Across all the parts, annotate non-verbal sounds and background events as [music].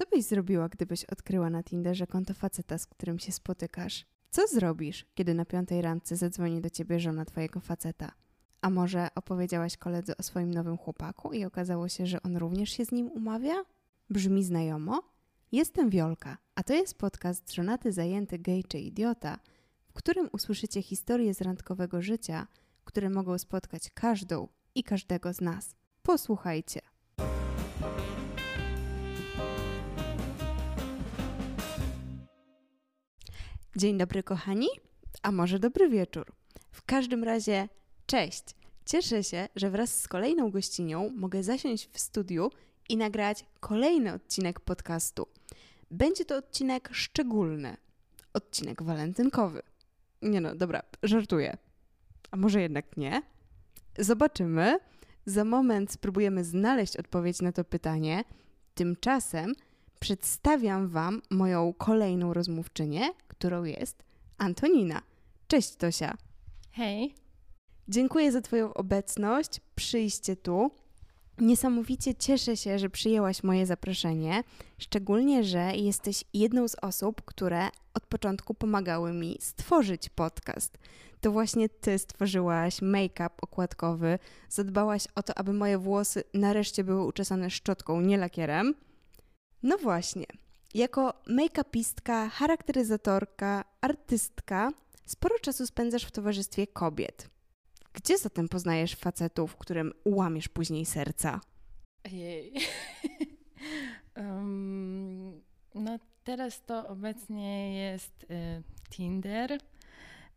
Co byś zrobiła, gdybyś odkryła na Tinderze konto faceta, z którym się spotykasz? Co zrobisz, kiedy na piątej randce zadzwoni do ciebie żona twojego faceta? A może opowiedziałaś koledze o swoim nowym chłopaku i okazało się, że on również się z nim umawia? Brzmi znajomo? Jestem Wiolka, a to jest podcast Żonaty, Zajęty, Gej czy Idiota, w którym usłyszycie historie z randkowego życia, które mogą spotkać każdą i każdego z nas. Posłuchajcie. Dzień dobry, kochani, a może dobry wieczór. W każdym razie, cześć. Cieszę się, że wraz z kolejną gościnią mogę zasiąść w studiu i nagrać kolejny odcinek podcastu. Będzie to odcinek szczególny, odcinek walentynkowy. Nie no, dobra, żartuję. A może jednak nie? Zobaczymy. Za moment spróbujemy znaleźć odpowiedź na to pytanie. Tymczasem przedstawiam Wam moją kolejną rozmówczynię, którą jest Antonina. Cześć Tosia. Hej. Dziękuję za Twoją obecność, przyjście tu. Niesamowicie cieszę się, że przyjęłaś moje zaproszenie, szczególnie, że jesteś jedną z osób, które od początku pomagały mi stworzyć podcast. To właśnie Ty stworzyłaś make-up okładkowy, zadbałaś o to, aby moje włosy nareszcie były uczesane szczotką, nie lakierem. No właśnie, jako make-upistka, charakteryzatorka, artystka sporo czasu spędzasz w towarzystwie kobiet. Gdzie zatem poznajesz facetów, którym łamiesz później serca? Jej. um, [laughs] no teraz to obecnie jest y, Tinder.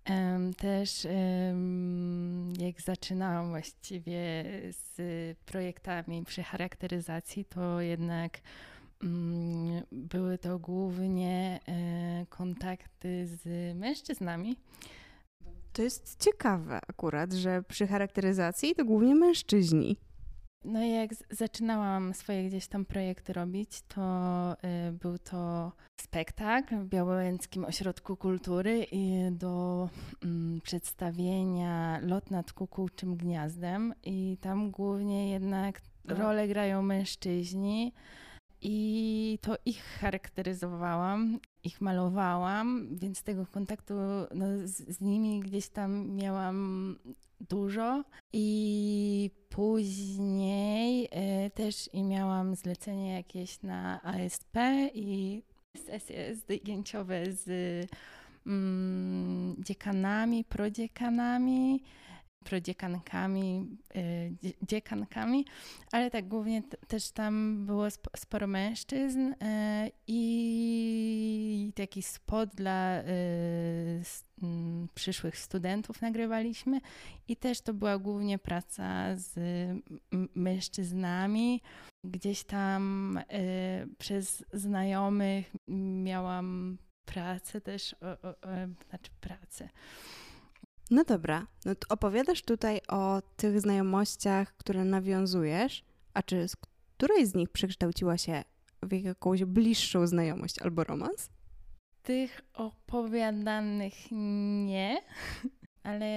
Um, też um, jak zaczynałam właściwie z projektami przy charakteryzacji, to jednak były to głównie e, kontakty z mężczyznami. To jest ciekawe akurat, że przy charakteryzacji to głównie mężczyźni. No i jak zaczynałam swoje gdzieś tam projekty robić, to y, był to spektakl w Białęckim Ośrodku Kultury i do y, przedstawienia Lot nad kukułczym gniazdem i tam głównie jednak rolę grają mężczyźni i to ich charakteryzowałam, ich malowałam, więc tego kontaktu no, z, z nimi gdzieś tam miałam dużo. I później y, też i miałam zlecenie jakieś na ASP i sesje zdjęciowe z mm, dziekanami, prodziekanami prodziekankami, y, dziekankami, ale tak głównie też tam było sporo mężczyzn y, i taki spot dla y, przyszłych studentów nagrywaliśmy i też to była głównie praca z mężczyznami. Gdzieś tam przez znajomych miałam pracę też, znaczy pracę. No dobra, no to opowiadasz tutaj o tych znajomościach, które nawiązujesz, a czy z której z nich przekształciła się w jakąś bliższą znajomość albo romans? Tych opowiadanych nie, [laughs] ale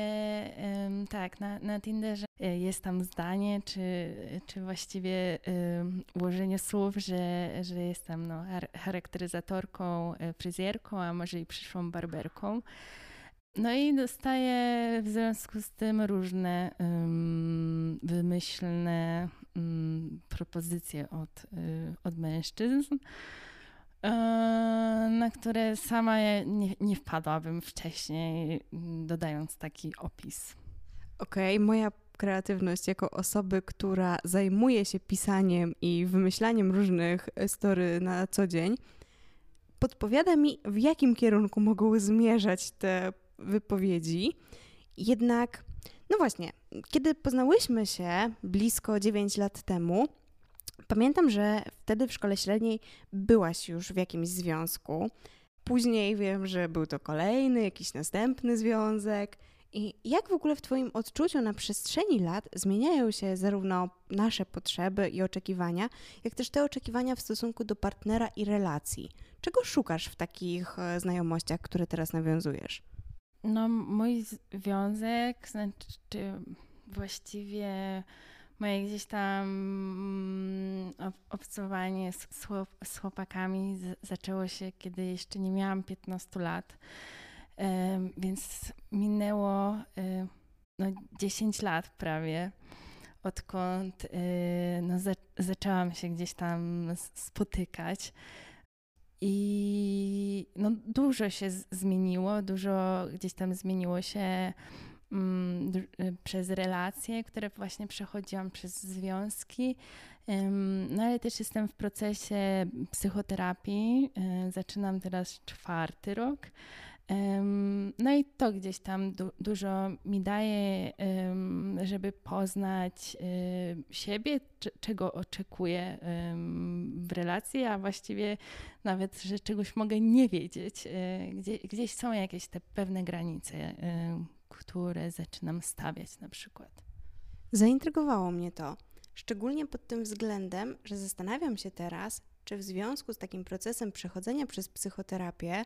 um, tak, na, na Tinderze e, jest tam zdanie, czy, czy właściwie um, ułożenie słów, że, że jestem no, charakteryzatorką, e, fryzjerką, a może i przyszłą barberką. No i dostaję w związku z tym różne wymyślne propozycje od, y, od mężczyzn, y, na które sama nie, nie wpadłabym wcześniej, dodając taki opis. Okej, okay, moja kreatywność jako osoby, która zajmuje się pisaniem i wymyślaniem różnych story na co dzień, podpowiada mi, w jakim kierunku mogą zmierzać te wypowiedzi. Jednak, no właśnie, kiedy poznałyśmy się blisko 9 lat temu, pamiętam, że wtedy w szkole średniej byłaś już w jakimś związku. Później wiem, że był to kolejny, jakiś następny związek. I jak w ogóle w Twoim odczuciu na przestrzeni lat zmieniają się zarówno nasze potrzeby i oczekiwania, jak też te oczekiwania w stosunku do partnera i relacji? Czego szukasz w takich e, znajomościach, które teraz nawiązujesz? No, mój związek, znaczy właściwie moje gdzieś tam mm, obcowanie z, z chłopakami zaczęło się, kiedy jeszcze nie miałam 15 lat. Więc minęło no, 10 lat prawie, odkąd no, zaczęłam się gdzieś tam spotykać. I no, dużo się zmieniło, dużo gdzieś tam zmieniło się mm, y, przez relacje, które właśnie przechodziłam przez związki. No ale też jestem w procesie psychoterapii. Y, zaczynam teraz czwarty rok. No i to gdzieś tam du dużo mi daje, żeby poznać siebie, czego oczekuję w relacji, a właściwie nawet, że czegoś mogę nie wiedzieć. E, gdzie, gdzieś są jakieś te pewne granice, które zaczynam stawiać na przykład. Zaintrygowało mnie to, szczególnie pod tym względem, że zastanawiam się teraz, czy w związku z takim procesem przechodzenia przez psychoterapię,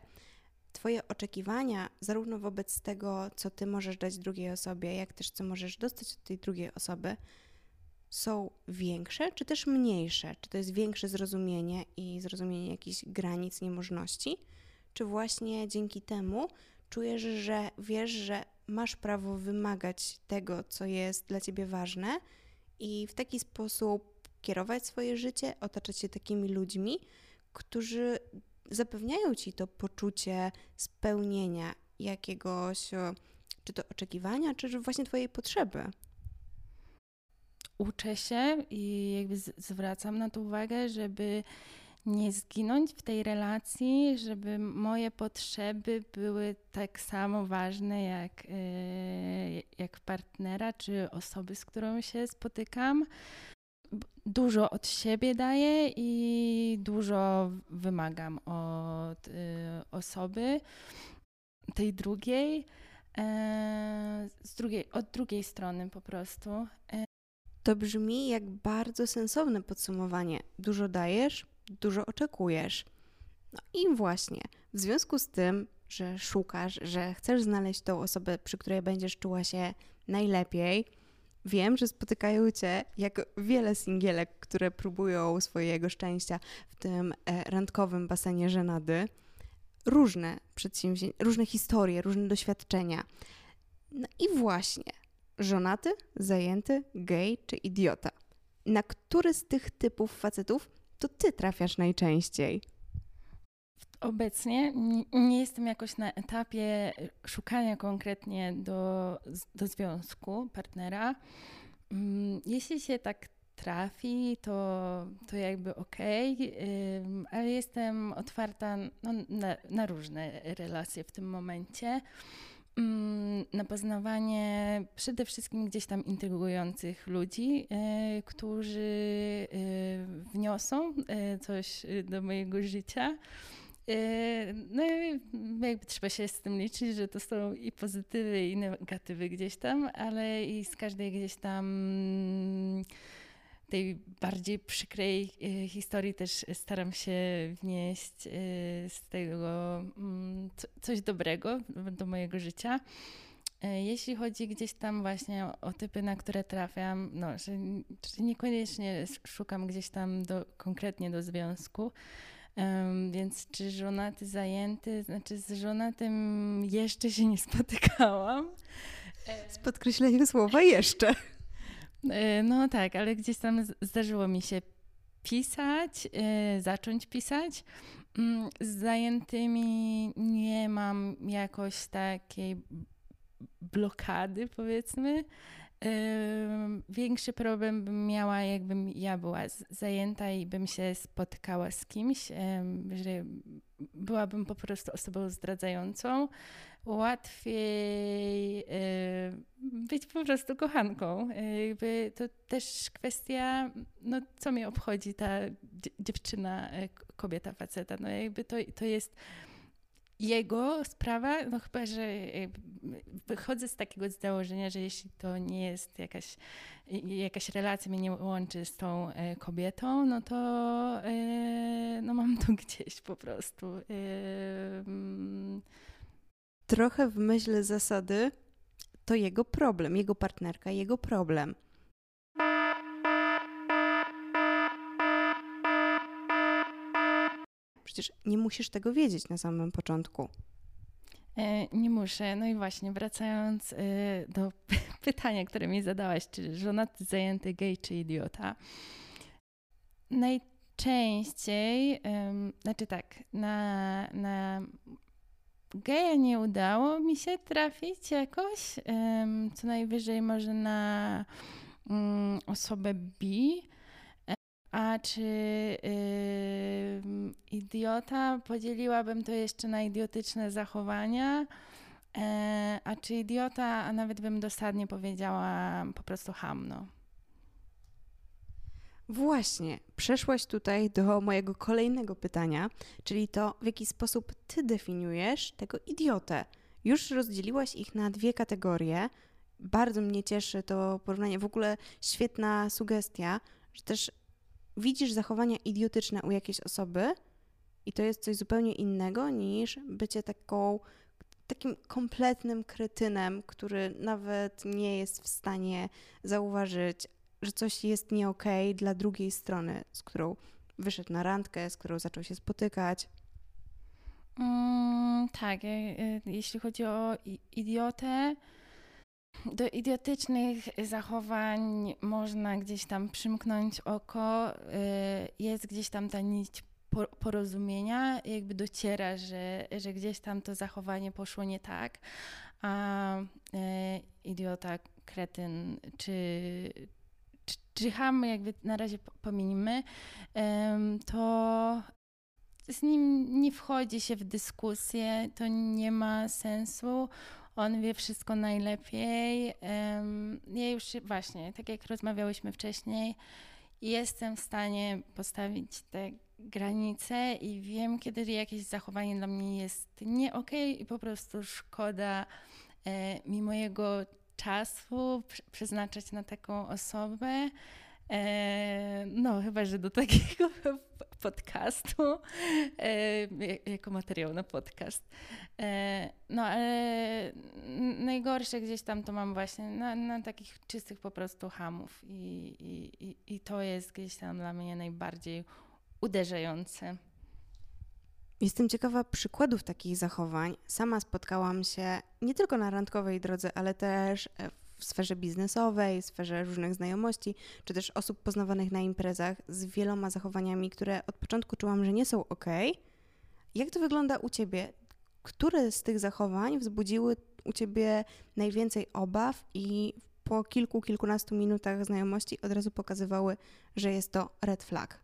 Twoje oczekiwania, zarówno wobec tego, co Ty możesz dać drugiej osobie, jak też co możesz dostać od tej drugiej osoby, są większe, czy też mniejsze? Czy to jest większe zrozumienie i zrozumienie jakichś granic niemożności? Czy właśnie dzięki temu czujesz, że wiesz, że masz prawo wymagać tego, co jest dla ciebie ważne i w taki sposób kierować swoje życie, otaczać się takimi ludźmi, którzy zapewniają ci to poczucie spełnienia jakiegoś, e, czy to oczekiwania, czy właśnie twojej potrzeby. Uczę się i jakby zwracam na to uwagę, żeby nie zginąć w tej relacji, żeby moje potrzeby były tak samo ważne jak, e, jak partnera czy osoby, z którą się spotykam dużo od siebie daję i dużo wymagam od y, osoby tej drugiej, e, z drugiej, od drugiej strony po prostu. E. To brzmi jak bardzo sensowne podsumowanie. Dużo dajesz, dużo oczekujesz. No i właśnie, w związku z tym, że szukasz, że chcesz znaleźć tą osobę, przy której będziesz czuła się najlepiej, Wiem, że spotykają cię jak wiele singielek, które próbują swojego szczęścia w tym e, randkowym basenie żenady. Różne przedsięwzięcia, różne historie, różne doświadczenia. No i właśnie, żonaty, zajęty, gej czy idiota. Na który z tych typów facetów to ty trafiasz najczęściej? Obecnie nie jestem jakoś na etapie szukania konkretnie do, do związku partnera. Mm, jeśli się tak trafi, to, to jakby okej, okay, ale jestem otwarta no, na, na różne relacje w tym momencie mm, na poznawanie przede wszystkim gdzieś tam intrygujących ludzi, y, którzy y, wniosą coś do mojego życia. Yy, no jakby trzeba się z tym liczyć, że to są i pozytywy, i negatywy gdzieś tam, ale i z każdej gdzieś tam tej bardziej przykrej yy, historii też staram się wnieść yy, z tego mm, coś dobrego do mojego życia. Jeśli chodzi gdzieś tam właśnie o typy, na które trafiam, no, że, że niekoniecznie szukam gdzieś tam do, konkretnie do związku, Um, więc czy żonaty, zajęty, znaczy z żonatym jeszcze się nie spotykałam. Z podkreśleniem słowa jeszcze. E, no tak, ale gdzieś tam zdarzyło mi się pisać, e, zacząć pisać. Mm, z zajętymi nie mam jakoś takiej blokady, powiedzmy. Większy problem bym miała, jakbym ja była zajęta i bym się spotkała z kimś, że byłabym po prostu osobą zdradzającą. Łatwiej być po prostu kochanką. Jakby to też kwestia, no co mnie obchodzi ta dziewczyna, e, kobieta, faceta. No jakby to, to jest jego sprawa, no chyba, że wychodzę z takiego założenia, że jeśli to nie jest jakaś, jakaś relacja mnie nie łączy z tą e, kobietą, no to e, no mam to gdzieś po prostu. E, mm. Trochę w myśl zasady to jego problem, jego partnerka, jego problem. Przecież nie musisz tego wiedzieć na samym początku. E, nie muszę. No i właśnie, wracając e, do [laughs] pytania, które mi zadałaś, czy żonaty, zajęty, gej czy idiota. Najczęściej, znaczy tak, na, na geja nie udało mi się trafić jakoś, co najwyżej może na mm, osobę bi, a czy yy, idiota? Podzieliłabym to jeszcze na idiotyczne zachowania. E, a czy idiota, a nawet bym dosadnie powiedziała po prostu hamno. Właśnie, przeszłaś tutaj do mojego kolejnego pytania, czyli to, w jaki sposób ty definiujesz tego idiotę. Już rozdzieliłaś ich na dwie kategorie. Bardzo mnie cieszy to porównanie. W ogóle świetna sugestia, że też widzisz zachowania idiotyczne u jakiejś osoby i to jest coś zupełnie innego niż bycie taką, takim kompletnym kretynem, który nawet nie jest w stanie zauważyć, że coś jest nie okay dla drugiej strony, z którą wyszedł na randkę, z którą zaczął się spotykać. Mm, tak, e, e, jeśli chodzi o idiotę, do idiotycznych zachowań można gdzieś tam przymknąć oko. Y, jest gdzieś tam ta nić porozumienia, jakby dociera, że, że gdzieś tam to zachowanie poszło nie tak, a y, idiota, kretyn czy, czy, czy ham jakby na razie pominimy, to z nim nie wchodzi się w dyskusję, to nie ma sensu on wie wszystko najlepiej. Ja już właśnie, tak jak rozmawiałyśmy wcześniej, jestem w stanie postawić te granice i wiem, kiedy jakieś zachowanie dla mnie jest nie okay i po prostu szkoda e, mi mojego czasu przeznaczać na taką osobę. E, no, chyba, że do takiego [laughs] podcastu, e, jako materiał na podcast. E, no, ale najgorsze gdzieś tam to mam właśnie na, na takich czystych po prostu hamów i, i, i to jest gdzieś tam dla mnie najbardziej uderzające. Jestem ciekawa przykładów takich zachowań. Sama spotkałam się nie tylko na randkowej drodze, ale też w sferze biznesowej, w sferze różnych znajomości, czy też osób poznawanych na imprezach z wieloma zachowaniami, które od początku czułam, że nie są ok. Jak to wygląda u ciebie? Które z tych zachowań wzbudziły u ciebie najwięcej obaw i po kilku, kilkunastu minutach znajomości od razu pokazywały, że jest to red flag?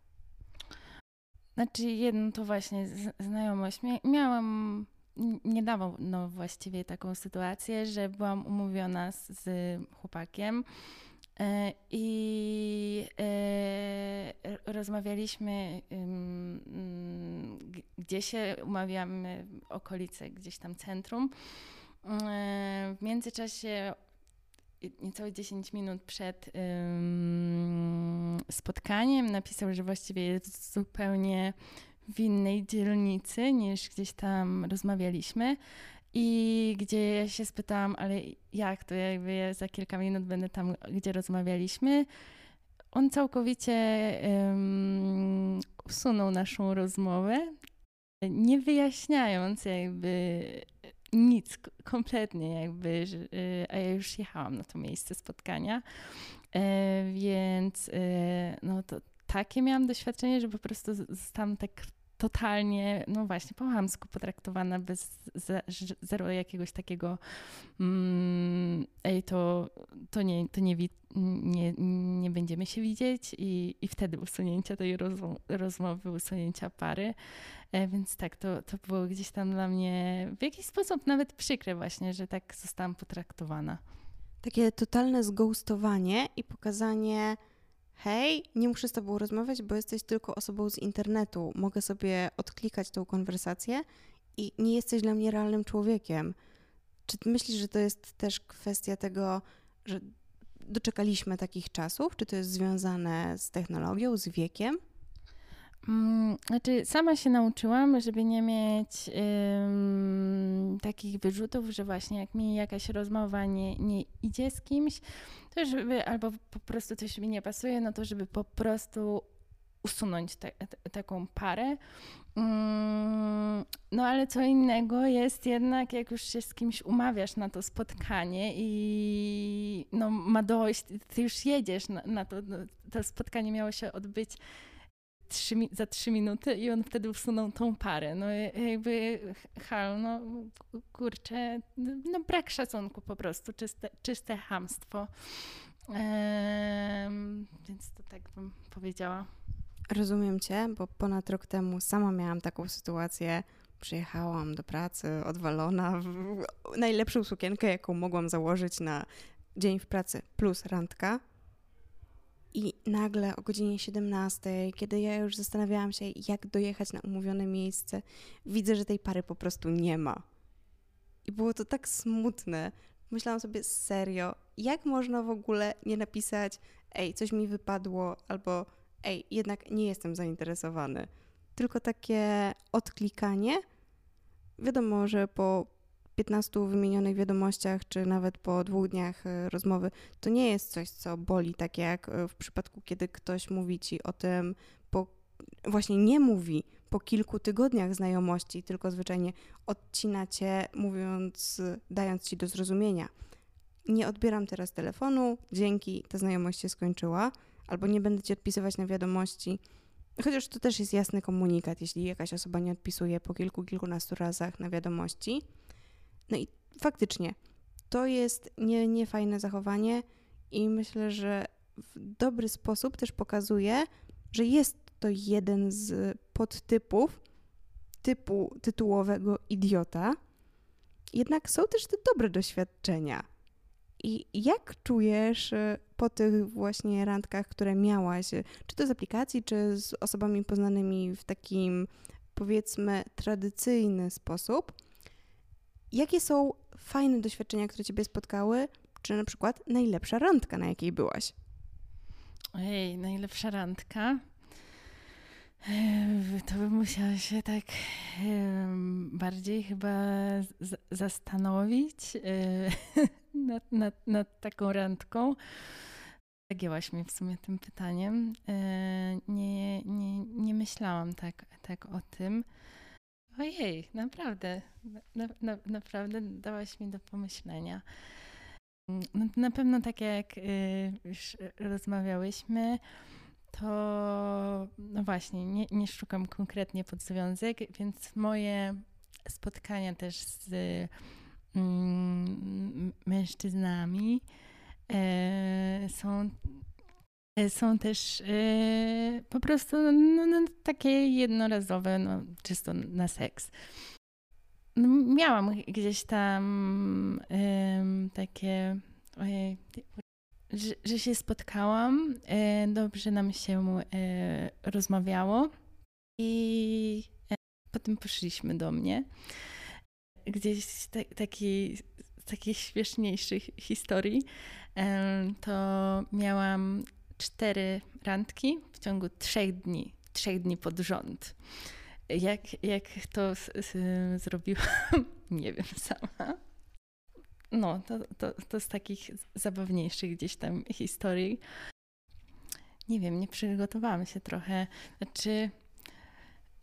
Znaczy, jedno to właśnie znajomość. Miałam niedawno no, właściwie taką sytuację, że byłam umówiona z, z chłopakiem e, i e, rozmawialiśmy, gdzie się umawiamy, okolice, gdzieś tam centrum. E, w międzyczasie niecałe 10 minut przed spotkaniem napisał, że właściwie jest zupełnie w innej dzielnicy niż gdzieś tam rozmawialiśmy. I gdzie ja się spytałam, ale jak to, jakby ja za kilka minut będę tam, gdzie rozmawialiśmy. On całkowicie um, usunął naszą rozmowę, nie wyjaśniając jakby nic kompletnie, jakby, że, a ja już jechałam na to miejsce spotkania, e, więc e, no to takie miałam doświadczenie, że po prostu zostałam tak totalnie, no właśnie, po chamsku potraktowana bez zero jakiegoś takiego mm, ej, to, to, nie, to nie, nie, nie będziemy się widzieć i, i wtedy usunięcia tej rozmowy, usunięcia pary. E, więc tak, to, to było gdzieś tam dla mnie w jakiś sposób nawet przykre właśnie, że tak zostałam potraktowana. Takie totalne zgoustowanie i pokazanie hej, nie muszę z tobą rozmawiać, bo jesteś tylko osobą z internetu. Mogę sobie odklikać tą konwersację i nie jesteś dla mnie realnym człowiekiem. Czy myślisz, że to jest też kwestia tego, że doczekaliśmy takich czasów? Czy to jest związane z technologią, z wiekiem? Mm, znaczy, sama się nauczyłam, żeby nie mieć takich wyrzutów, że właśnie jak mi jakaś rozmowa nie, nie idzie z kimś, to żeby albo po prostu coś mi nie pasuje, no to żeby po prostu usunąć te, te, taką parę. Mm, no ale co innego jest jednak, jak już się z kimś umawiasz na to spotkanie i no, ma dojść, ty już jedziesz na, na to. No, to spotkanie miało się odbyć trzy, za trzy minuty i on wtedy usunął tą parę. No jakby hal, no kurczę, no brak szacunku po prostu, czyste, czyste hamstwo. Ehm, więc to tak bym powiedziała. Rozumiem cię, bo ponad rok temu sama miałam taką sytuację. Przyjechałam do pracy odwalona w najlepszą sukienkę, jaką mogłam założyć na dzień w pracy, plus randka. I nagle o godzinie 17, kiedy ja już zastanawiałam się, jak dojechać na umówione miejsce, widzę, że tej pary po prostu nie ma. I było to tak smutne. Myślałam sobie serio, jak można w ogóle nie napisać, ej, coś mi wypadło, albo ej, jednak nie jestem zainteresowany. Tylko takie odklikanie. Wiadomo, że po 15 wymienionych wiadomościach, czy nawet po dwóch dniach e, rozmowy, to nie jest coś, co boli, tak jak e, w przypadku, kiedy ktoś mówi ci o tym, po, właśnie nie mówi po kilku tygodniach znajomości, tylko zwyczajnie odcina cię, mówiąc, dając ci do zrozumienia. Nie odbieram teraz telefonu, dzięki, ta znajomość się skończyła, albo nie będę ci odpisywać na wiadomości. Chociaż to też jest jasny komunikat, jeśli jakaś osoba nie odpisuje po kilku, kilkunastu razach na wiadomości no i faktycznie to jest nie, niefajne zachowanie i myślę, że w dobry sposób też pokazuje, że jest to jeden z podtypów typu tytułowego idiota. Jednak są też te dobre doświadczenia. I jak czujesz e, po tych właśnie randkach, które miałaś, e, czy to z aplikacji, czy z osobami poznanymi w takim powiedzmy tradycyjny sposób? Jakie są fajne doświadczenia, które Ciebie spotkały? Czy na przykład najlepsza randka, na jakiej byłaś? Ojej, najlepsza randka? To bym musiała się tak bardziej chyba zastanowić [laughs] nad, nad, nad taką randką. Zagięłaś mnie w sumie tym pytaniem. E, nie, nie, nie myślałam tak, tak o tym. Ojej, naprawdę, na, na, naprawdę dałaś mi do pomyślenia. No, na pewno tak jak y, już rozmawiałyśmy, to no właśnie, nie, nie szukam konkretnie pod związek, więc moje spotkania też z mm, mężczyznami e, są są też e, po prostu no, no, takie jednorazowe, no, czysto na seks. No, miałam gdzieś tam takie, ojej, że, że, się spotkałam, e, dobrze nam się rozmawiało i potem poszliśmy do mnie. Gdzieś ta, taki, takich śmieszniejszych historii to miałam cztery randki w ciągu trzech dni, trzech dni pod rząd. Jak, jak to zrobiłam, [laughs] nie wiem sama. No, to, to, to z takich zabawniejszych gdzieś tam historii. Nie wiem, nie przygotowałam się trochę. Znaczy,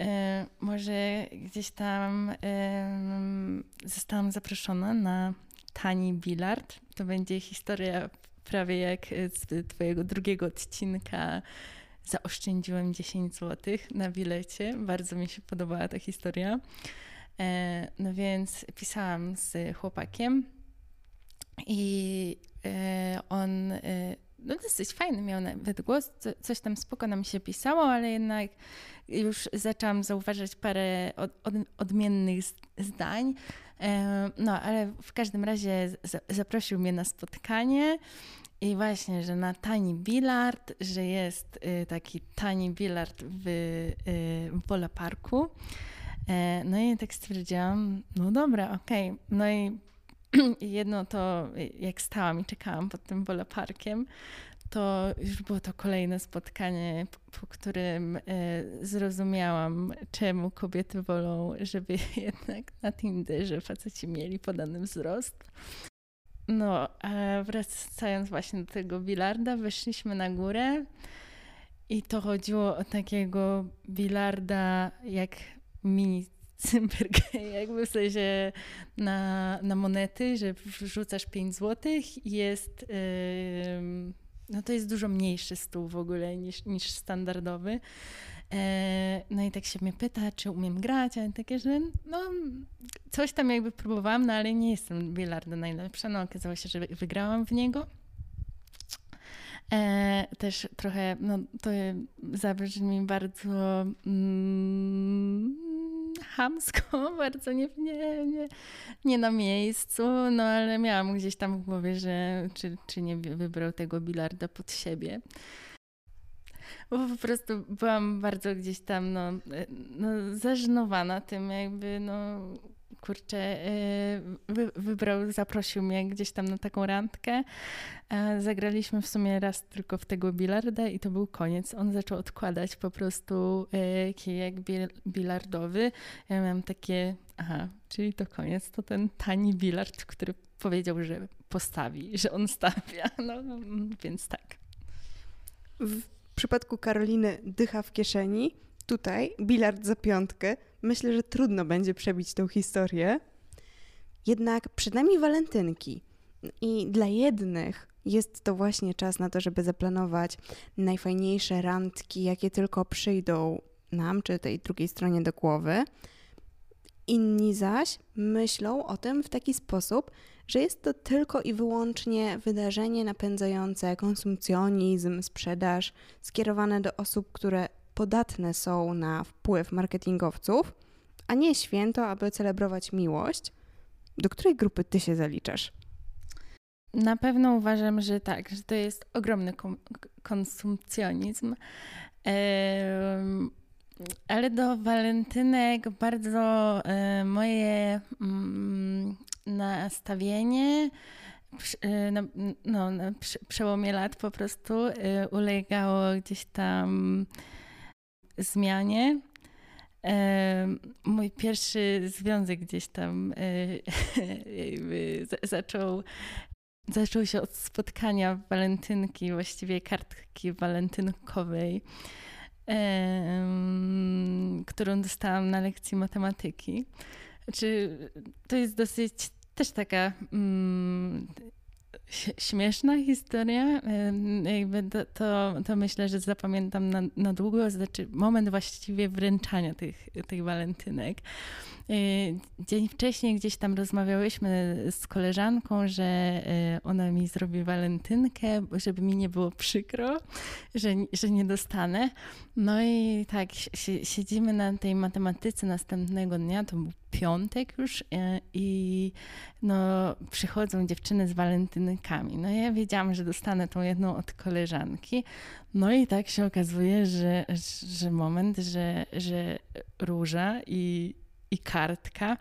e, może gdzieś tam e, zostałam zaproszona na tani bilard. To będzie historia prawie jak z twojego drugiego odcinka zaoszczędziłem 10 zł na bilecie. Bardzo mi się podobała ta historia. E, no więc pisałam z chłopakiem i e, on e, no dosyć fajny miał nawet głos, coś tam spoko nam się pisało, ale jednak już zaczęłam zauważać parę od, od, odmiennych zdań. No, ale w każdym razie zaprosił mnie na spotkanie i właśnie, że na tani bilard, że jest y, taki tani bilard w, y, w Parku. E, no i tak stwierdziłam, no dobra, okej. Okay. No i [clears throat] jedno to, jak stałam i czekałam pod tym Pola Parkiem, to już było to kolejne spotkanie, po którym e, zrozumiałam, czemu kobiety wolą, żeby [laughs] jednak na Tinderze faceci mieli podany wzrost. No, a wracając właśnie do tego bilarda, weszliśmy na górę I to chodziło o takiego bilarda jak mini Cymbergę, [laughs] jakby w sensie na, na monety, że wrzucasz 5 zł i jest, yy, no to jest dużo mniejszy stół w ogóle niż, niż standardowy. E, no i tak się mnie pyta, czy umiem grać, a ja takie, że no coś tam jakby próbowałam, no ale nie jestem bilarda najlepsza. No okazało się, że wygrałam w niego. E, też trochę, no to zabrzmi bardzo mm, hamsko, [laughs] bardzo nie, nie, nie, nie na miejscu, no ale miałam gdzieś tam w głowie, że czy, czy nie wybrał tego bilarda pod siebie. Bo po prostu byłam bardzo gdzieś tam no, no zażenowana tym jakby no kurczę, e, wy, wybrał, zaprosił mnie gdzieś tam na taką randkę. Zagraliśmy w sumie raz tylko w tego bilarda i to był koniec. On zaczął odkładać po prostu e, kijek bilardowy. Ja miałam takie, aha, czyli to koniec, to ten tani bilard, który powiedział, że postawi, że on stawia. No, więc tak. W przypadku Karoliny dycha w kieszeni, tutaj bilard za piątkę, myślę, że trudno będzie przebić tą historię. Jednak przed nami walentynki. I dla jednych jest to właśnie czas na to, żeby zaplanować najfajniejsze randki, jakie tylko przyjdą nam, czy tej drugiej stronie do głowy. Inni zaś myślą o tym w taki sposób, że jest to tylko i wyłącznie wydarzenie napędzające konsumpcjonizm, sprzedaż, skierowane do osób, które podatne są na wpływ marketingowców, a nie święto, aby celebrować miłość. Do której grupy ty się zaliczasz? Na pewno uważam, że tak, że to jest ogromny konsumpcjonizm. Ale do walentynek bardzo e, moje mm, nastawienie na, no, na przełomie lat po prostu e, ulegało gdzieś tam zmianie. Mój pierwszy związek gdzieś tam [laughs] zaczął, zaczął się od spotkania walentynki, właściwie kartki walentynkowej, którą dostałam na lekcji matematyki. Znaczy, to jest dosyć też taka mm, śmieszna historia. Jakby to, to, to, myślę, że zapamiętam na, na długo, znaczy moment właściwie wręczania tych, tych walentynek. Y, dzień wcześniej gdzieś tam rozmawiałyśmy z koleżanką, że y, ona mi zrobi walentynkę, żeby mi nie było przykro, że, że nie dostanę. No i tak, siedzimy na tej matematyce następnego dnia, to był piątek już y, i no, przychodzą dziewczyny z walentynkami. No ja wiedziałam, że dostanę tą jedną od koleżanki. No i tak się okazuje, że, że moment, że, że róża i i kartka.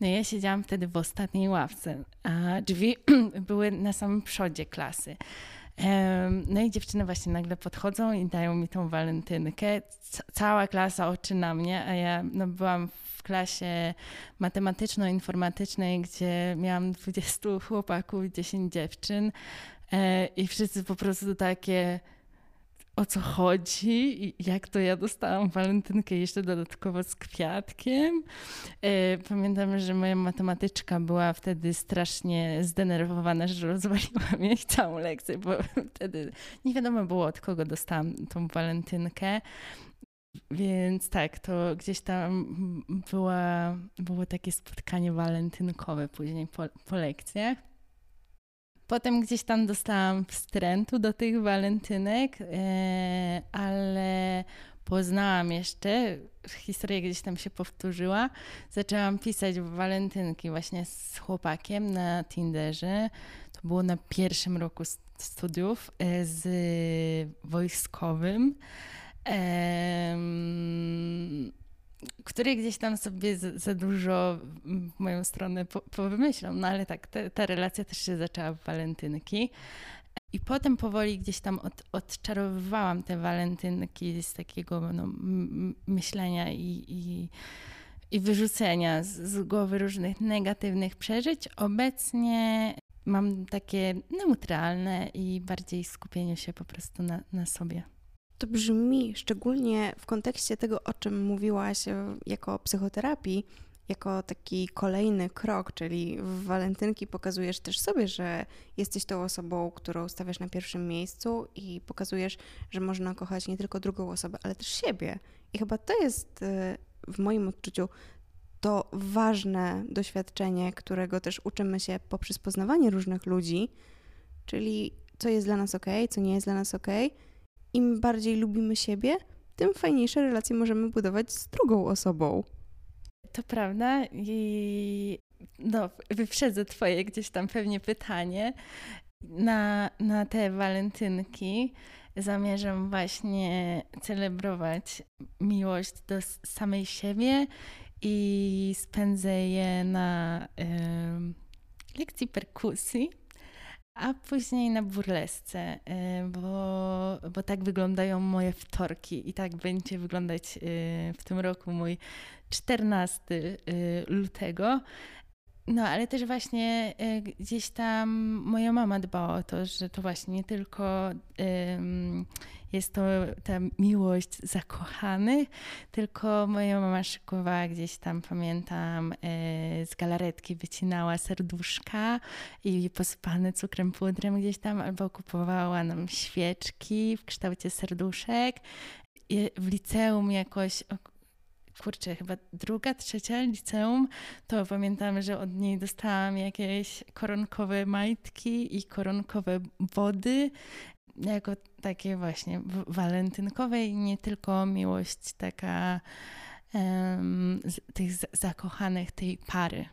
No ja siedziałam wtedy w ostatniej ławce, a drzwi [clears throat] były na samym przodzie klasy. No i dziewczyny właśnie nagle podchodzą i dają mi tą walentynkę. Cała klasa oczy na mnie, a ja no, byłam w klasie matematyczno-informatycznej, gdzie miałam 20 chłopaków, 10 dziewczyn e, i wszyscy po prostu takie o co chodzi i jak to ja dostałam walentynkę jeszcze dodatkowo z kwiatkiem. E, pamiętam, że moja matematyczka była wtedy strasznie zdenerwowana, że rozwaliłam jej całą lekcję, bo [laughs] wtedy nie wiadomo było od kogo dostałam tą walentynkę. Więc tak, to gdzieś tam była, było takie spotkanie walentynkowe później po, po lekcjach. Potem gdzieś tam dostałam wstrętu do tych walentynek, e, ale poznałam jeszcze, historia gdzieś tam się powtórzyła. Zaczęłam pisać walentynki właśnie z chłopakiem na Tinderze. To było na pierwszym roku studiów e, z wojskowym który gdzieś tam sobie za, dużo w moją stronę po, powymyślał. No ale tak, te, ta relacja też się zaczęła w walentynki. I potem powoli gdzieś tam od, odczarowywałam te walentynki z takiego no, myślenia i, i, i wyrzucenia z, z głowy różnych negatywnych przeżyć. Obecnie mam takie neutralne i bardziej skupienie się po prostu na, na sobie. To brzmi szczególnie w kontekście tego, o czym mówiłaś e, jako psychoterapii, jako taki kolejny krok, czyli w walentynki pokazujesz też sobie, że jesteś tą osobą, którą stawiasz na pierwszym miejscu i pokazujesz, że można kochać nie tylko drugą osobę, ale też siebie. I chyba to jest e, w moim odczuciu to ważne doświadczenie, którego też uczymy się poprzez poznawanie różnych ludzi, czyli co jest dla nas ok, co nie jest dla nas ok. Im bardziej lubimy siebie, tym fajniejsze relacje możemy budować z drugą osobą. To prawda i no, wyprzedzę twoje gdzieś tam pewnie pytanie. Na, na te walentynki zamierzam właśnie celebrować miłość do samej siebie i spędzę je na y, lekcji perkusji, a później na burlesce, y, bo, bo tak wyglądają moje wtorki i tak będzie wyglądać y, w tym roku mój 14 y, lutego. No, ale też właśnie y, gdzieś tam moja mama dbała o to, że to właśnie nie tylko jest to ta miłość zakochanych, tylko moja mama szykowała gdzieś tam, pamiętam, y, z galaretki wycinała serduszka i posypane cukrem pudrem gdzieś tam, albo kupowała nam świeczki w kształcie serduszek. W liceum jakoś kurczę, chyba druga, trzecia liceum, to pamiętam, że od niej dostałam jakieś koronkowe majtki i koronkowe wody, jako takie właśnie walentynkowe i nie tylko miłość taka um, tych zakochanych tej pary.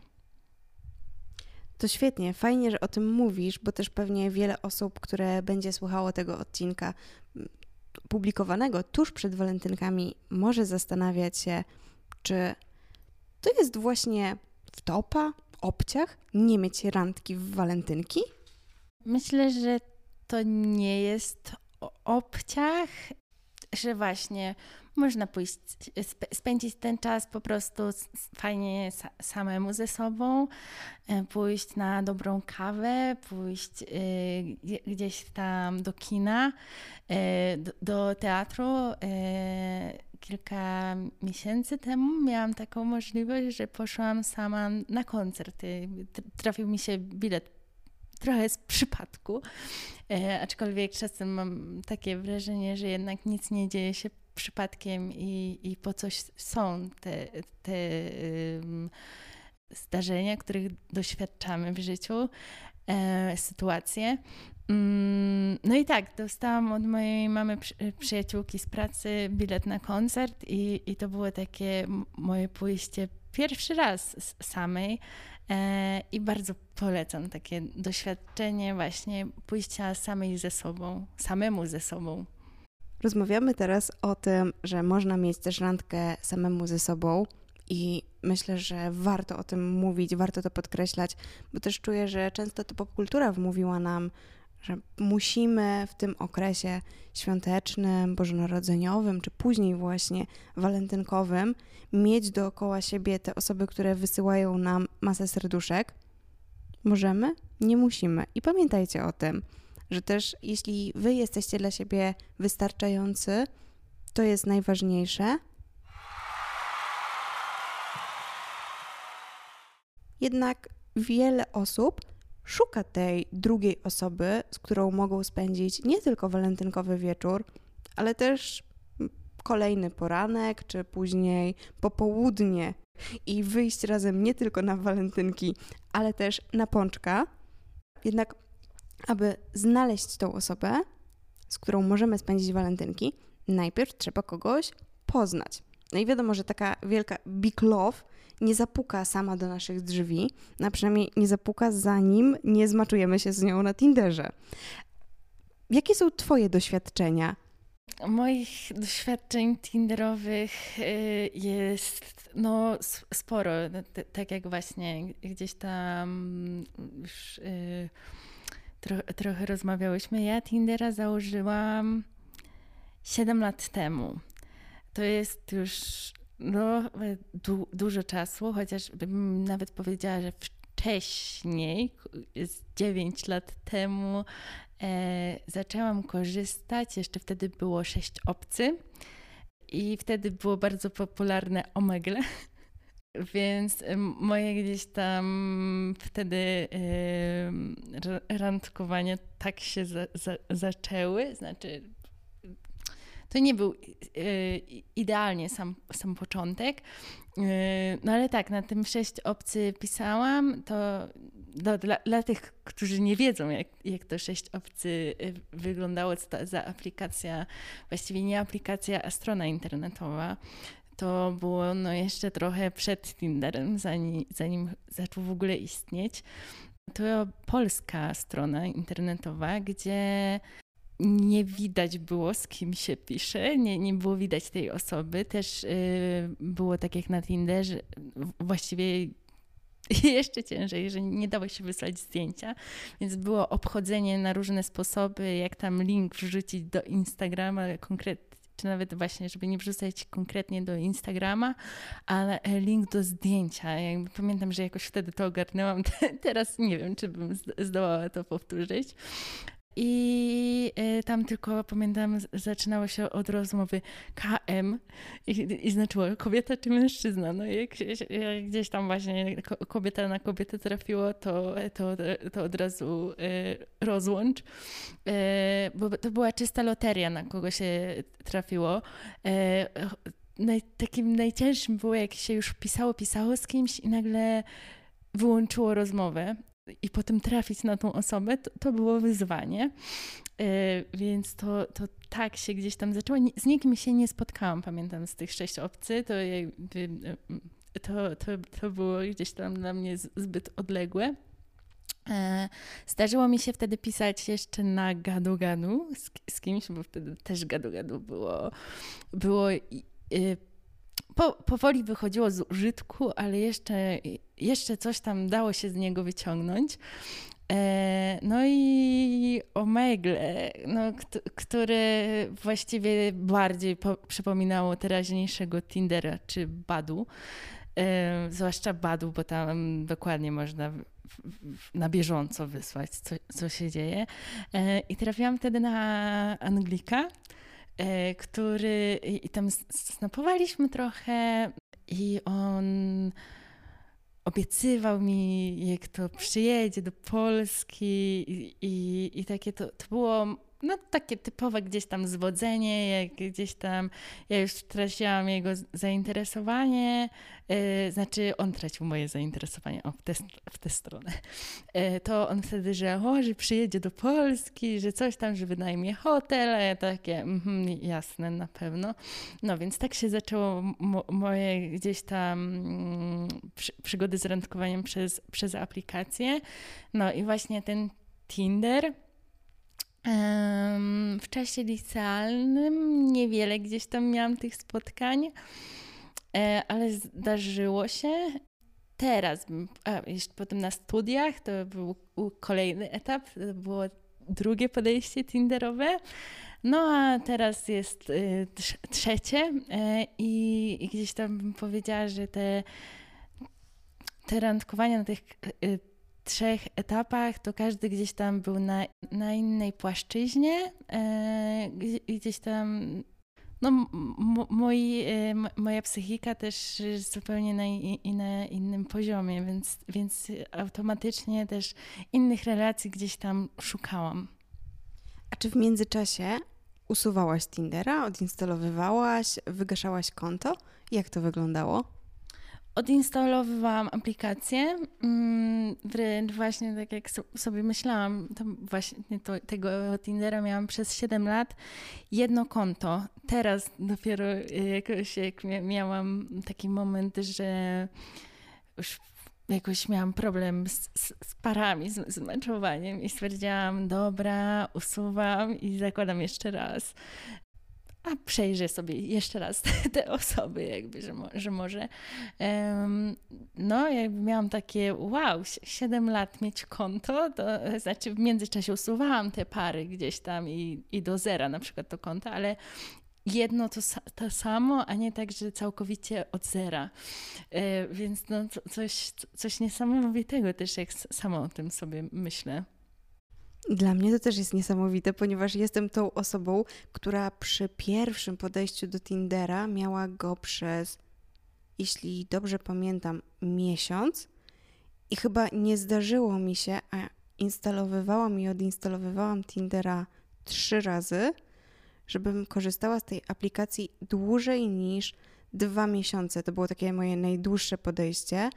To świetnie, fajnie, że o tym mówisz, bo też pewnie wiele osób, które będzie słuchało tego odcinka, publikowanego tuż przed walentynkami, może zastanawiać się, czy to jest właśnie wtopa, obciach, nie mieć randki w walentynki? Myślę, że to nie jest obciach, że właśnie można pójść, spędzić ten czas po prostu fajnie samemu ze sobą, e, pójść na dobrą kawę, pójść e, gdzieś tam do kina, e, do teatru. Kilka miesięcy temu miałam taką możliwość, że poszłam sama na koncert. Trafił mi się bilet trochę z przypadku, aczkolwiek czasem mam takie wrażenie, że jednak nic nie dzieje się przypadkiem i, i po coś są te, te um, zdarzenia, których doświadczamy w życiu, e, sytuacje. Mm, no i tak, dostałam od mojej mamy przyjaciółki z pracy bilet na koncert i, i to było takie moje pójście pierwszy raz samej e, i bardzo polecam takie doświadczenie właśnie pójścia samej ze sobą, samemu ze sobą. Rozmawiamy teraz o tym, że można mieć też randkę samemu ze sobą i myślę, że warto o tym mówić, warto to podkreślać, bo też czuję, że często to popkultura wmówiła nam, że musimy w tym okresie świątecznym, bożonarodzeniowym, czy później właśnie walentynkowym mieć dookoła siebie te osoby, które wysyłają nam masę serduszek. Możemy? Nie musimy. I pamiętajcie o tym że też jeśli wy jesteście dla siebie wystarczający, to jest najważniejsze. Jednak wiele osób szuka tej drugiej osoby, z którą mogą spędzić nie tylko walentynkowy wieczór, ale też kolejny poranek, czy później popołudnie i wyjść razem nie tylko na walentynki, ale też na pączka. Jednak aby znaleźć tą osobę, z którą możemy spędzić walentynki, najpierw trzeba kogoś poznać. No i wiadomo, że taka wielka big love nie zapuka sama do naszych drzwi, a przynajmniej nie zapuka zanim nie zmaczujemy się z nią na Tinderze. Jakie są Twoje doświadczenia? Moich doświadczeń Tinderowych y, jest no, sporo. Tak jak właśnie gdzieś tam już y, tro, trochę rozmawiałyśmy. Ja Tindera założyłam 7 lat temu. To jest już no, du, dużo czasu, chociaż bym nawet powiedziała, że wcześniej, z 9 lat temu, e, zaczęłam korzystać, jeszcze wtedy było sześć obcy i wtedy było bardzo popularne Omegle. [laughs] Więc moje gdzieś tam wtedy yy, randkowania tak się za, za, zaczęły. Znaczy, to nie był yy, idealnie sam, sam początek. Yy, no ale tak, na tym sześć obcy pisałam, to dla, dla tych, którzy nie wiedzą, jak, jak to sześć obcy y, wyglądało, co to za aplikacja, właściwie nie aplikacja, a strona internetowa, to było no jeszcze trochę przed Tinderem, zanim, zanim zaczął w ogóle istnieć. To polska strona internetowa, gdzie nie widać było, z kim się pisze, nie, nie było widać tej osoby. Też yy, było tak jak na Tinderze, właściwie [laughs] jeszcze ciężej, że nie dało się wysłać zdjęcia, więc było obchodzenie na różne sposoby, jak tam link wrzucić do Instagrama konkretnie czy nawet właśnie, żeby nie wrzucać konkretnie do Instagrama, ale link do zdjęcia. Pamiętam, że jakoś wtedy to ogarnęłam. [laughs] Teraz nie wiem, czy bym zdołała to powtórzyć. I y, tam tylko pamiętam, zaczynało się od rozmowy KM i, i znaczyło kobieta czy mężczyzna. No i jak, jak, gdzieś tam właśnie kobieta na kobietę trafiło, to, to, to od razu y, rozłącz. Y, bo to była czysta loteria, na kogo się trafiło. Naj, takim najcięższym było, jak się już pisało, pisało z kimś i nagle wyłączyło rozmowę i potem trafić na tą osobę, to, to było wyzwanie. Yy, więc to, to tak się gdzieś tam zaczęło. Z nikim się nie spotkałam, pamiętam, z tych sześć obcy. To, e, to, to, to było gdzieś tam dla mnie zbyt odległe. E, zdarzyło mi się wtedy pisać jeszcze na gadu-gadu z, z kimś, bo wtedy też gadu-gadu było, było po, powoli wychodziło z użytku, ale jeszcze, jeszcze coś tam dało się z niego wyciągnąć. E, no i Omegle, no, który właściwie bardziej po, przypominało teraźniejszego Tindera czy Badu. E, zwłaszcza Badu, bo tam dokładnie można na bieżąco wysłać, co, co się dzieje. E, I trafiłam wtedy na Anglika, który i tam snapowaliśmy trochę i on obiecywał mi, jak to przyjedzie do Polski i, i, i takie to, to było no takie typowe gdzieś tam zwodzenie, jak gdzieś tam ja już traciłam jego zainteresowanie, yy, znaczy on tracił moje zainteresowanie o, w, tę, w tę stronę. Yy, to on wtedy, że o, że przyjedzie do Polski, że coś tam, że wynajmie hotel, a ja takie, mm, jasne, na pewno. No więc tak się zaczęło mo moje gdzieś tam mm, przy, przygody z randkowaniem przez, przez aplikację. No i właśnie ten Tinder w czasie licealnym niewiele gdzieś tam miałam tych spotkań, e, ale zdarzyło się. Teraz, a jeszcze potem na studiach, to był kolejny etap, to było drugie podejście Tinderowe. No a teraz jest y, trzecie e, i gdzieś tam bym powiedziała, że te, te randkowania na tych y, trzech etapach, to każdy gdzieś tam był na, na innej płaszczyźnie, e, gdzieś tam no, moi, e, moja psychika też zupełnie na, i, na innym poziomie, więc, więc automatycznie też innych relacji gdzieś tam szukałam. A czy w międzyczasie usuwałaś Tindera, odinstalowywałaś, wygaszałaś konto? Jak to wyglądało? Odinstalowywałam aplikację, mm, wręcz właśnie tak jak sobie myślałam, to właśnie to, tego Tindera miałam przez 7 lat, jedno konto. Teraz dopiero jakoś jak miałam taki moment, że już jakoś miałam problem z, z, z parami, z, z meczowaniem i stwierdziłam, dobra, usuwam i zakładam jeszcze raz a przejrzę sobie jeszcze raz te, [laughs] te osoby, jakby, że, mo, że może. Um, no, jakby miałam takie, wow, 7 lat mieć konto, to znaczy w międzyczasie usuwałam te pary gdzieś tam i, i do zera na przykład to konto, ale jedno to, to samo, a nie tak, że całkowicie od zera. E, więc no, coś, coś niesamowitego też, jak sama o tym sobie myślę. Dla mnie to też jest niesamowite, ponieważ jestem tą osobą, która przy pierwszym podejściu do Tindera miała go przez, jeśli dobrze pamiętam, miesiąc i chyba nie zdarzyło mi się, a instalowywałam i odinstalowywałam Tindera trzy razy, żebym korzystała z tej aplikacji dłużej niż dwa miesiące. To było takie moje najdłuższe podejście.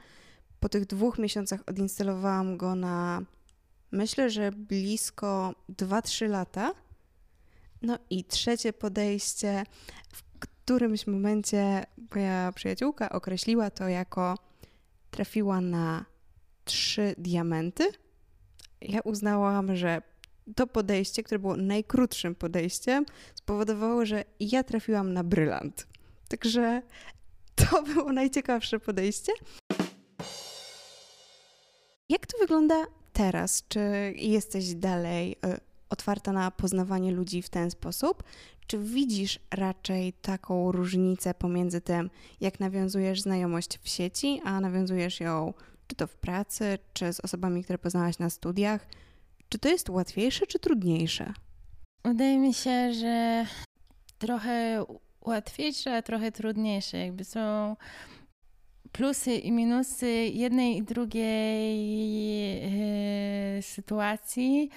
Po tych dwóch miesiącach odinstalowałam go na myślę, że blisko 2-3 lata. No i trzecie podejście, w którymś momencie moja przyjaciółka określiła to jako trafiła na trzy diamenty. Ja uznałam, że to podejście, które było najkrótszym podejściem, spowodowało, że ja trafiłam na brylant. Także to było najciekawsze podejście. Jak to wygląda teraz? Czy jesteś dalej y, otwarta na poznawanie ludzi w ten sposób? Czy widzisz raczej taką różnicę pomiędzy tym, jak nawiązujesz znajomość w sieci, a nawiązujesz ją czy to w pracy, czy z osobami, które poznałaś na studiach? Czy to jest łatwiejsze, czy trudniejsze? Wydaje mi się, że trochę łatwiejsze, a trochę trudniejsze. Jakby są plusy i minusy jednej i drugiej yy, sytuacji.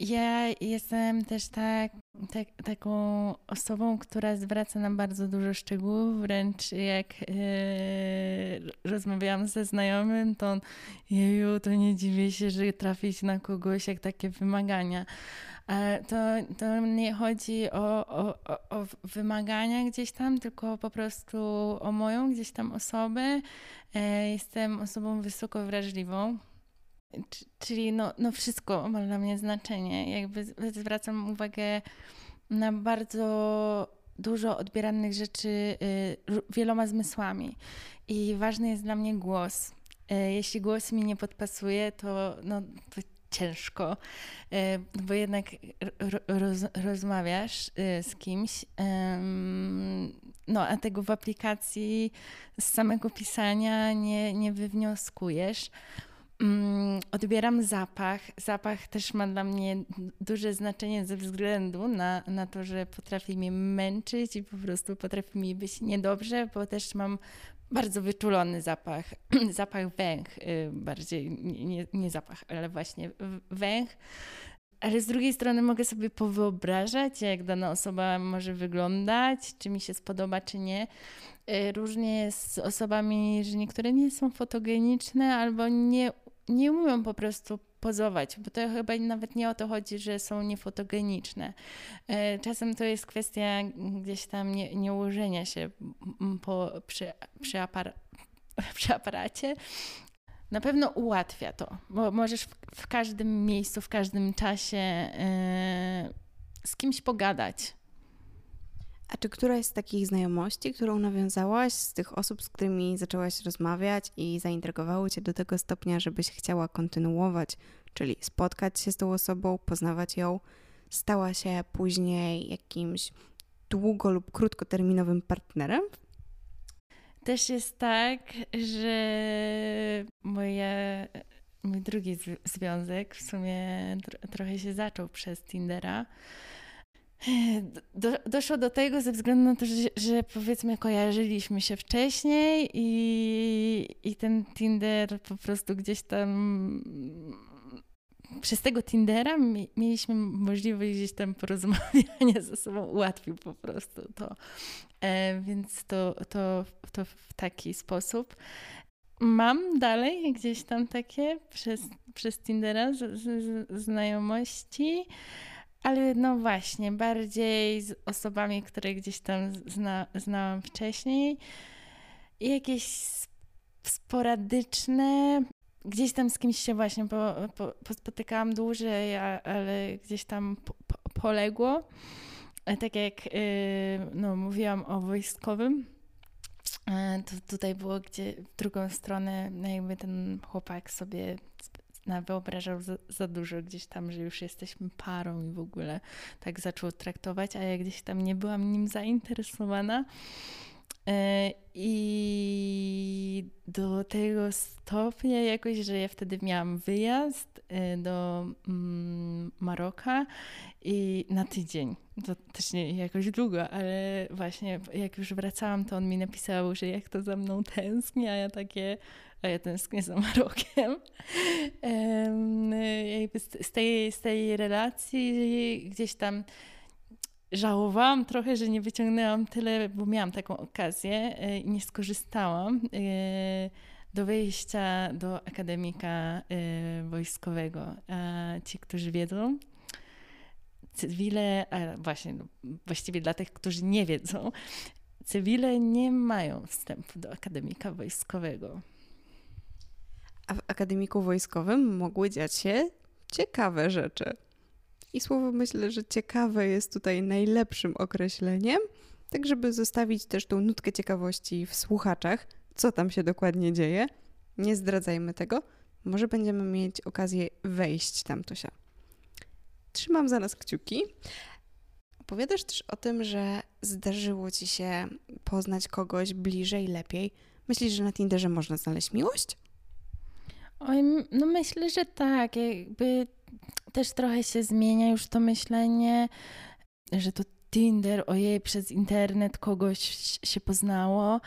Ja jestem też tak, tak, taką osobą, która zwraca nam bardzo dużo szczegółów, wręcz jak yy, rozmawiałam ze znajomym, to on, jeju, to nie dziwię się, że trafić na kogoś jak takie wymagania. To, to nie chodzi o, o, o wymagania gdzieś tam, tylko po prostu o moją gdzieś tam osobę. E, jestem osobą wysoko wrażliwą, czyli no, no wszystko ma dla mnie znaczenie. Jakby zwracam uwagę na bardzo dużo odbieranych rzeczy y, wieloma zmysłami. I ważny jest dla mnie głos. E, jeśli głos mi nie podpasuje, to, no, to ciężko, e, bo jednak roz, rozmawiasz z kimś, no a tego w aplikacji z samego pisania nie, nie wywnioskujesz. Mm, odbieram zapach. Zapach też ma dla mnie duże znaczenie ze względu na, na to, że potrafi mnie męczyć i po prostu potrafi mi być niedobrze, bo też mam bardzo wyczulony zapach, [clears throat] zapach węch y, bardziej, nie, nie zapach, ale właśnie węch. Ale z drugiej strony mogę sobie powyobrażać, jak dana osoba może wyglądać, czy mi się spodoba, czy nie. Y, różnie jest z osobami, że niektóre nie są fotogeniczne albo nie, nie umieją po prostu pozować, bo to chyba nawet nie o to chodzi, że są niefotogeniczne. E, czasem to jest kwestia gdzieś tam nie, nie ułożenia się po, przy, przy, apar [laughs] przy aparacie. Na pewno ułatwia to, bo możesz w, w każdym miejscu, w każdym czasie yy, z kimś pogadać. A czy któraś z takich znajomości, którą nawiązałaś, z tych osób, z którymi zaczęłaś rozmawiać i zaintrygowały cię do tego stopnia, żebyś chciała kontynuować, czyli spotkać się z tą osobą, poznawać ją, stała się później jakimś długo lub krótkoterminowym partnerem? Też jest tak, że moje, mój drugi związek w sumie trochę się zaczął przez Tindera do, doszło do tego ze względu na to, że, że, powiedzmy kojarzyliśmy się wcześniej i, i ten Tinder po prostu gdzieś tam przez tego Tindera mieliśmy możliwość gdzieś tam porozmawiania ze sobą, ułatwił po prostu to. E, więc to, to, to w taki sposób. Mam dalej gdzieś tam takie przez, przez Tindera z, z, znajomości. Ale no właśnie, bardziej z osobami, które gdzieś tam zna, znałam wcześniej. Jakieś sporadyczne. Gdzieś tam z kimś się właśnie po, po, pospotykałam dłużej, ale gdzieś tam po, poległo. E, tak jak yy, no, mówiłam o wojskowym, e, to tutaj było gdzie w drugą stronę, no jakby ten chłopak sobie wyobrażał za, za, dużo gdzieś tam, że już jesteśmy parą i w ogóle tak zaczął traktować, a ja gdzieś tam nie byłam nim zainteresowana. E, I do tego stopnia jakoś, że ja wtedy miałam wyjazd e, do mm, Maroka i na tydzień. To też nie jakoś długo, ale właśnie jak już wracałam, to on mi napisał, że jak to za mną tęskni, a ja takie, a ja tęsknię za Marokiem. [laughs] z, tej, z tej relacji gdzieś tam żałowałam trochę, że nie wyciągnęłam tyle, bo miałam taką okazję e, i nie skorzystałam e, do wejścia do akademika e, wojskowego. A ci, którzy wiedzą, cywile, a właśnie, no, właściwie dla tych, którzy nie wiedzą, cywile nie mają wstępu do akademika wojskowego. A w akademiku wojskowym mogły dziać się ciekawe rzeczy. I słowo myślę, że ciekawe jest tutaj najlepszym określeniem, tak żeby zostawić też tą nutkę ciekawości w słuchaczach, co tam się dokładnie dzieje. Nie zdradzajmy tego, może będziemy mieć okazję wejść tam, Tosia. Trzymam za nas kciuki. Opowiadasz też o tym, że zdarzyło ci się poznać kogoś bliżej, lepiej. Myślisz, że na Tinderze można znaleźć miłość? Oj, no myślę, że tak. Jakby też trochę się zmienia już to myślenie, że to Tinder, ojej, przez internet kogoś się poznało,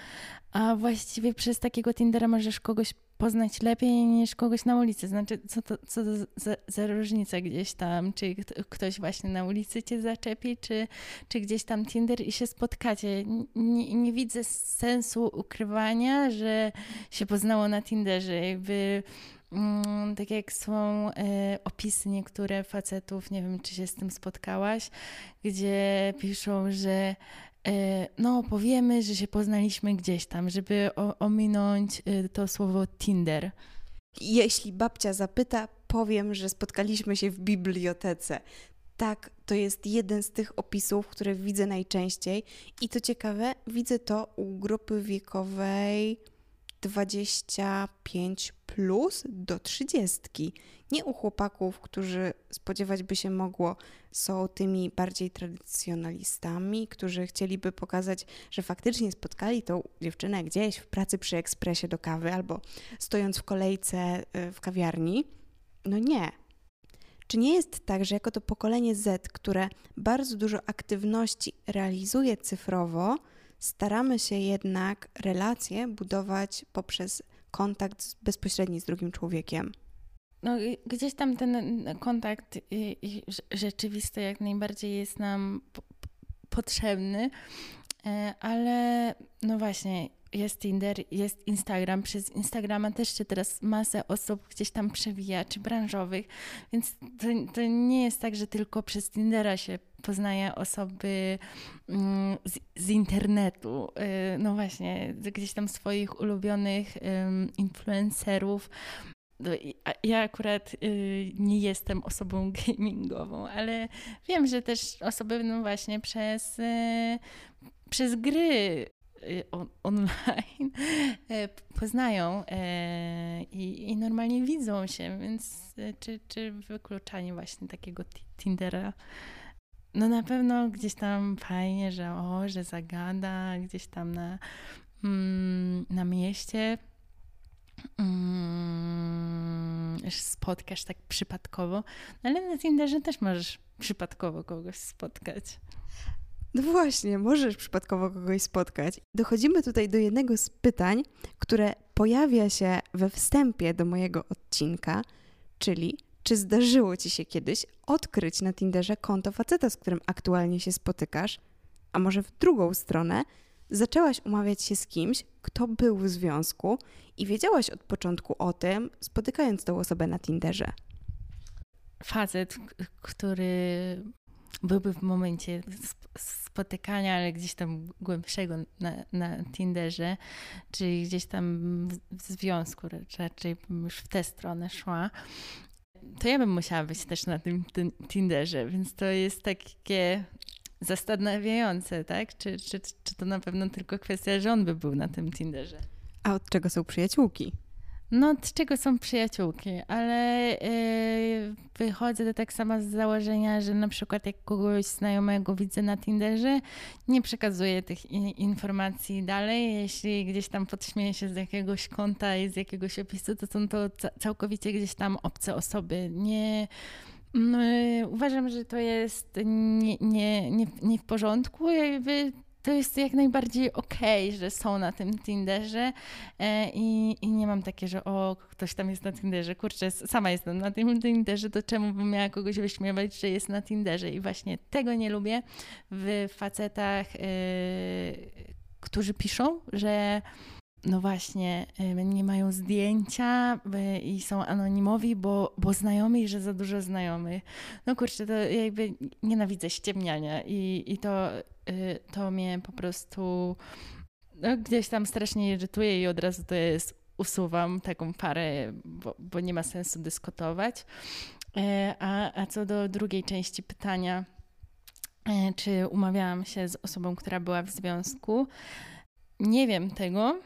a właściwie przez takiego Tindera możesz kogoś poznać lepiej niż kogoś na ulicy. Znaczy, co to, co to za, za różnica gdzieś tam, czy ktoś właśnie na ulicy cię zaczepi, czy, czy gdzieś tam Tinder i się spotkacie. Nie, nie widzę sensu ukrywania, że się poznało na Tinderze. Jakby Mm, tak jak są e, opisy niektóre facetów, nie wiem czy się z tym spotkałaś, gdzie piszą, że e, no powiemy, że się poznaliśmy gdzieś tam, żeby ominąć e, to słowo Tinder. Jeśli babcia zapyta, powiem, że spotkaliśmy się w bibliotece. Tak, to jest jeden z tych opisów, które widzę najczęściej. I to ciekawe, widzę to u grupy wiekowej 25 plus do 30. Nie u chłopaków, którzy spodziewać by się mogło, są tymi bardziej tradycjonalistami, którzy chcieliby pokazać, że faktycznie spotkali tą dziewczynę gdzieś w pracy przy ekspresie do kawy albo stojąc w kolejce y, w kawiarni. No nie. Czy nie jest tak, że jako to pokolenie Z, które bardzo dużo aktywności realizuje cyfrowo, staramy się jednak relacje budować poprzez kontakt bezpośredni z drugim człowiekiem. No, gdzieś tam ten kontakt rzeczywisty jak najbardziej jest nam potrzebny, e, ale no właśnie, jest Tinder, jest Instagram. Przez Instagrama też się teraz masę osób gdzieś tam przewija, czy branżowych, więc to, to nie jest tak, że tylko przez Tindera się poznaje osoby mm, z, z, internetu. Y, no właśnie, gdzieś tam swoich ulubionych influencerów. No ja akurat y, nie jestem osobą [laughs] gamingową, ale wiem, że też osoby no właśnie przez, y, przez gry on, online poznają i, i, normalnie widzą się, więc czy, czy wykluczanie właśnie takiego Tindera no na pewno gdzieś tam fajnie, że o, że zagada gdzieś tam na, mm, na mieście mm, spotkasz tak przypadkowo, no ale na Tinderze też możesz przypadkowo kogoś spotkać. No właśnie, możesz przypadkowo kogoś spotkać. Dochodzimy tutaj do jednego z pytań, które pojawia się we wstępie do mojego odcinka, czyli czy zdarzyło ci się kiedyś odkryć na Tinderze konto faceta, z którym aktualnie się spotykasz? A może w drugą stronę zaczęłaś umawiać się z kimś, kto był w związku i wiedziałaś od początku o tym, spotykając tą osobę na Tinderze? Facet, który byłby w momencie spotykania, ale gdzieś tam głębszego na, na Tinderze, czyli gdzieś tam w związku, raczej już w tę stronę szła, to ja bym musiała być też na tym, Tinderze, więc to jest takie zastanawiające, tak? Czy, czy, czy to na pewno tylko kwestia, że on by był na tym Tinderze? A od czego są przyjaciółki? No, z czego są przyjaciółki, ale yy, wychodzę tak samo z założenia, że na przykład jak kogoś znajomego widzę na Tinderze, nie przekazuję tych informacji dalej. Jeśli gdzieś tam podśmieję się z jakiegoś konta i z jakiegoś opisu, to są to całkowicie gdzieś tam obce osoby. Nie. Yy, uważam, że to jest nie, nie, nie, nie w porządku. Jakby to jest jak najbardziej okej, okay, że są na tym Tinderze e, i, i nie mam takie, że o, ktoś tam jest na Tinderze, kurczę, sama jestem na tym Tinderze, to czemu bym miała kogoś wyśmiewać, że jest na Tinderze i właśnie tego nie lubię w facetach, yy, którzy piszą, że no właśnie, y, nie mają zdjęcia i są anonimowi, bo, bo znajomi, że za dużo znajomych. No kurczę, to jakby nienawidzę ściemniania i, i to, to mnie po prostu no, gdzieś tam strasznie irytuje i od razu to jest usuwam taką parę, bo, bo nie ma sensu dyskutować. A, a co do drugiej części pytania, czy umawiałam się z osobą, która była w związku, nie wiem tego,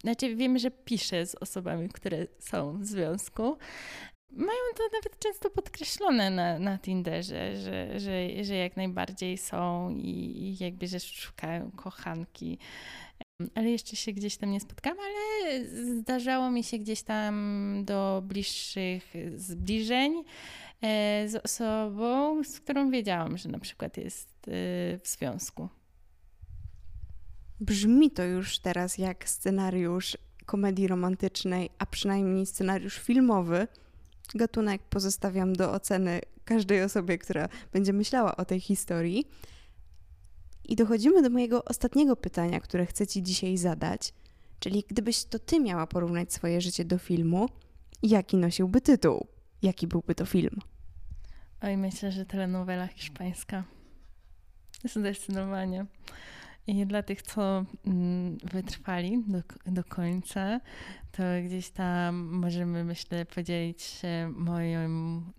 znaczy wiem, że piszę z osobami, które są w związku. Mają to nawet często podkreślone na, na Tinderze, że, że, że jak najbardziej są i, i jakby, że szukają kochanki. Ale jeszcze się gdzieś tam nie spotkałam, ale zdarzało mi się gdzieś tam do bliższych zbliżeń e, z osobą, z którą wiedziałam, że na przykład jest e, w związku. Brzmi to już teraz jak scenariusz komedii romantycznej, a przynajmniej scenariusz filmowy. Gatunek pozostawiam do oceny każdej osobie, która będzie myślała o tej historii. I dochodzimy do mojego ostatniego pytania, które chcę Ci dzisiaj zadać. Czyli gdybyś to Ty miała porównać swoje życie do filmu, jaki nosiłby tytuł? Jaki byłby to film? Oj, myślę, że telenowela hiszpańska. Zdecydowanie. I dla tych, co mm, wytrwali do, do końca, to gdzieś tam możemy, myślę, podzielić się moją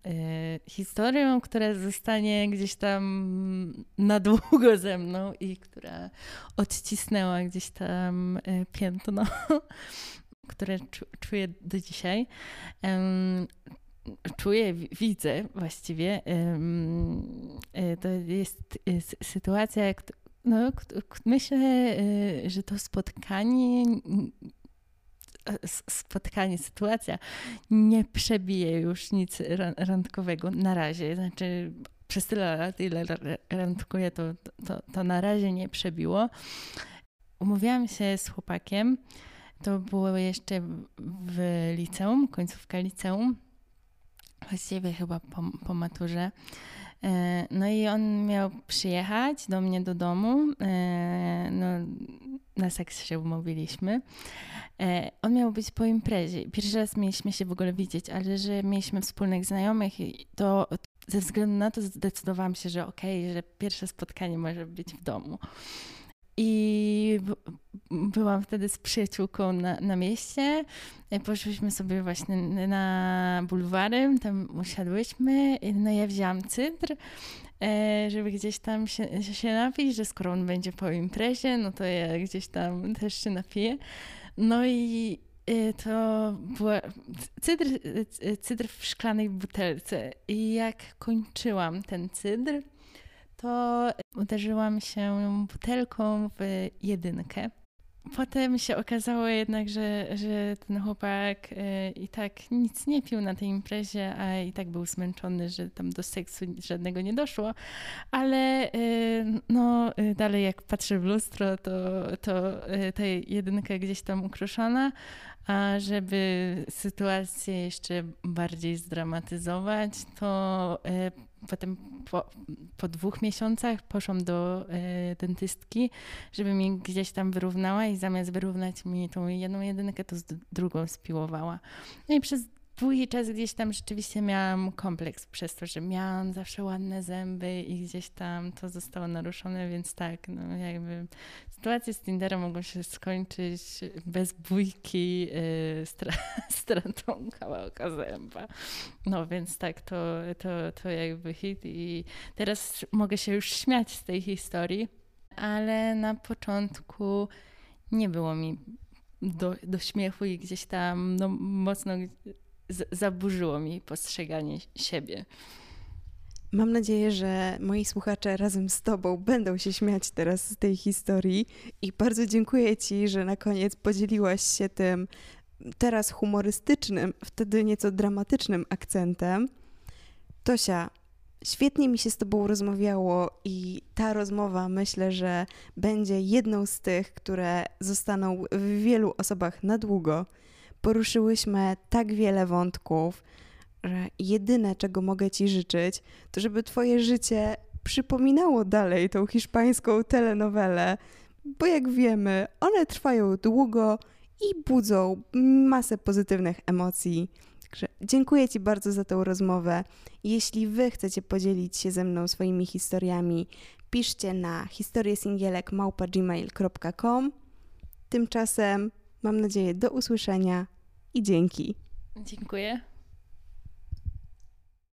e, historią, która zostanie gdzieś tam na długo ze mną i która odcisnęła gdzieś tam e, piętno, [laughs] które czuję do dzisiaj. czuję, widzę właściwie. E, to jest sytuacja, no, myślę, y, że to spotkanie, spotkanie, sytuacja nie przebije już nic randkowego na razie. Znaczy, przez tyle lat, ile randkuję, to, to, to na razie nie przebiło. Umówiłam się z chłopakiem. To było jeszcze w liceum, końcówka liceum. Właściwie chyba po, po maturze. E, no i on miał przyjechać do mnie do domu. E, no, na seks się umówiliśmy. E, on miał być po imprezie. Pierwszy raz mieliśmy się w ogóle widzieć, ale że mieliśmy wspólnych znajomych i to ze względu na to zdecydowałam się, że okej, okay, że pierwsze spotkanie może być w domu. I byłam wtedy z przyjaciółką na, na mieście. E, poszliśmy sobie właśnie na bulwarem, tam usiadłyśmy. No ja wzięłam cydr, e, żeby gdzieś tam się, się napić, że skoro on będzie po imprezie, no to ja gdzieś tam też się napiję. No i e, to była cydr, cydr w szklanej butelce. I jak kończyłam ten cydr, to uderzyłam się butelką w jedynkę. Potem się okazało jednak, że, że ten chłopak e, i tak nic nie pił na tej imprezie, a i tak był zmęczony, że tam do seksu żadnego nie doszło. Ale e, no, e, dalej jak patrzę w lustro, to, to ta jedynka gdzieś tam ukruszona, a żeby sytuację jeszcze bardziej zdramatyzować, to potem po, po, dwóch miesiącach poszłam do e, dentystki, żeby mi gdzieś tam wyrównała i zamiast wyrównać mi tą jedną jedynkę, to z drugą spiłowała. No i przez długi czas gdzieś tam rzeczywiście miałam kompleks przez to, że miałam zawsze ładne zęby i gdzieś tam to zostało naruszone, więc tak, no jakby sytuacje z Tinderem mogą się skończyć bez bójki yy, stra [laughs] stratą kawałka zęba. No więc tak, to, to, to jakby hit i teraz mogę się już śmiać z tej historii, ale na początku nie było mi do, do śmiechu i gdzieś tam no, mocno zaburzyło mi postrzeganie siebie. Mam nadzieję, że moi słuchacze razem z Tobą będą się śmiać teraz z tej historii i bardzo dziękuję Ci, że na koniec podzieliłaś się tym teraz humorystycznym, wtedy nieco dramatycznym akcentem. Tosia, świetnie mi się z Tobą rozmawiało i ta rozmowa myślę, że będzie jedną z tych, które zostaną w wielu osobach na długo. Poruszyłyśmy tak wiele wątków, że jedyne, czego mogę Ci życzyć, to żeby Twoje życie przypominało dalej tą hiszpańską telenowelę, bo jak wiemy, one trwają długo i budzą masę pozytywnych emocji. Także dziękuję Ci bardzo za tę rozmowę. Jeśli Wy chcecie podzielić się ze mną swoimi historiami, piszcie na historiesingielek.gmail.com Tymczasem mam nadzieję do usłyszenia i dzięki. Dziękuję.